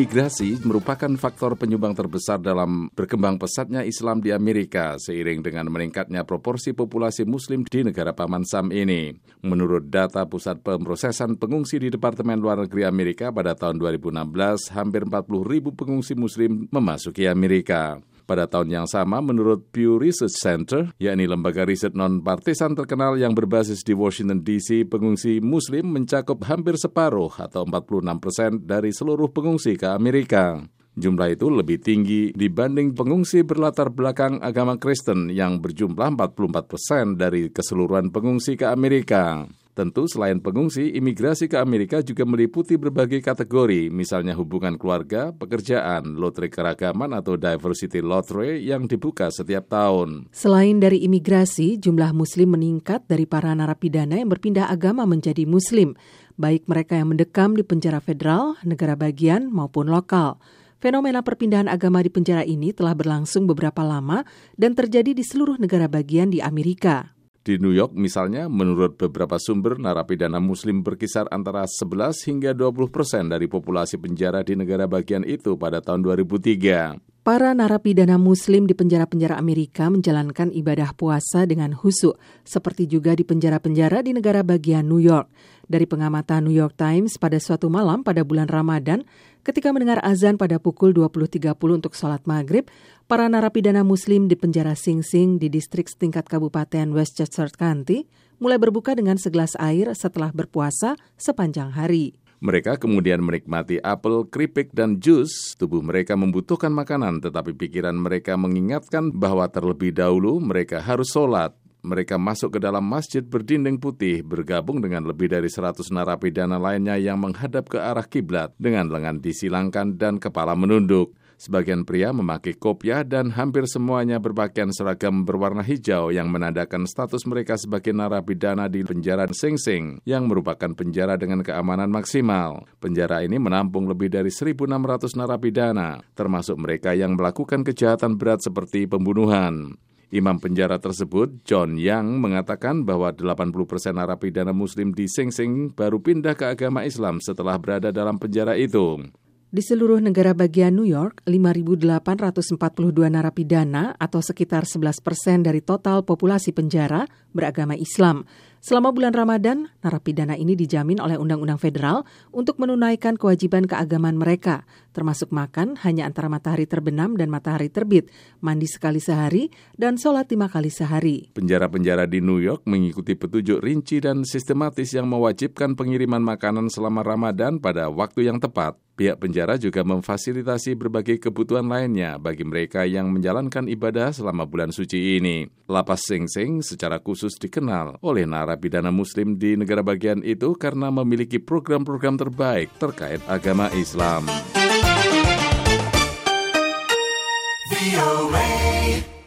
imigrasi merupakan faktor penyumbang terbesar dalam berkembang pesatnya Islam di Amerika seiring dengan meningkatnya proporsi populasi muslim di negara Paman Sam ini. Menurut data Pusat Pemrosesan Pengungsi di Departemen Luar Negeri Amerika pada tahun 2016, hampir 40 ribu pengungsi muslim memasuki Amerika. Pada tahun yang sama, menurut Pew Research Center, yakni lembaga riset non-partisan terkenal yang berbasis di Washington DC, pengungsi Muslim mencakup hampir separuh atau 46 persen dari seluruh pengungsi ke Amerika. Jumlah itu lebih tinggi dibanding pengungsi berlatar belakang agama Kristen yang berjumlah 44 persen dari keseluruhan pengungsi ke Amerika. Tentu selain pengungsi, imigrasi ke Amerika juga meliputi berbagai kategori, misalnya hubungan keluarga, pekerjaan, lotre keragaman atau diversity lottery yang dibuka setiap tahun. Selain dari imigrasi, jumlah muslim meningkat dari para narapidana yang berpindah agama menjadi muslim, baik mereka yang mendekam di penjara federal, negara bagian maupun lokal. Fenomena perpindahan agama di penjara ini telah berlangsung beberapa lama dan terjadi di seluruh negara bagian di Amerika. Di New York misalnya, menurut beberapa sumber, narapidana muslim berkisar antara 11 hingga 20 persen dari populasi penjara di negara bagian itu pada tahun 2003. Para narapidana muslim di penjara-penjara Amerika menjalankan ibadah puasa dengan husu, seperti juga di penjara-penjara di negara bagian New York. Dari pengamatan New York Times pada suatu malam pada bulan Ramadan, ketika mendengar azan pada pukul 20.30 untuk sholat maghrib, para narapidana muslim di penjara Sing Sing di distrik setingkat Kabupaten Westchester County mulai berbuka dengan segelas air setelah berpuasa sepanjang hari. Mereka kemudian menikmati apel, keripik, dan jus. Tubuh mereka membutuhkan makanan, tetapi pikiran mereka mengingatkan bahwa terlebih dahulu mereka harus sholat. Mereka masuk ke dalam masjid berdinding putih, bergabung dengan lebih dari 100 narapidana lainnya yang menghadap ke arah kiblat dengan lengan disilangkan dan kepala menunduk. Sebagian pria memakai kopiah dan hampir semuanya berpakaian seragam berwarna hijau yang menandakan status mereka sebagai narapidana di penjara Sing Sing yang merupakan penjara dengan keamanan maksimal. Penjara ini menampung lebih dari 1.600 narapidana, termasuk mereka yang melakukan kejahatan berat seperti pembunuhan. Imam penjara tersebut, John Yang, mengatakan bahwa 80 persen narapidana muslim di Sing Sing baru pindah ke agama Islam setelah berada dalam penjara itu. Di seluruh negara bagian New York, 5.842 narapidana atau sekitar 11 persen dari total populasi penjara beragama Islam. Selama bulan Ramadan, narapidana ini dijamin oleh Undang-Undang Federal untuk menunaikan kewajiban keagamaan mereka, termasuk makan hanya antara matahari terbenam dan matahari terbit, mandi sekali sehari, dan sholat lima kali sehari. Penjara-penjara di New York mengikuti petunjuk rinci dan sistematis yang mewajibkan pengiriman makanan selama Ramadan pada waktu yang tepat. Pihak penjara juga memfasilitasi berbagai kebutuhan lainnya bagi mereka yang menjalankan ibadah selama bulan suci ini. Lapas Sing Sing secara khusus dikenal oleh narapidana muslim di negara bagian itu karena memiliki program-program terbaik terkait agama Islam. VOA.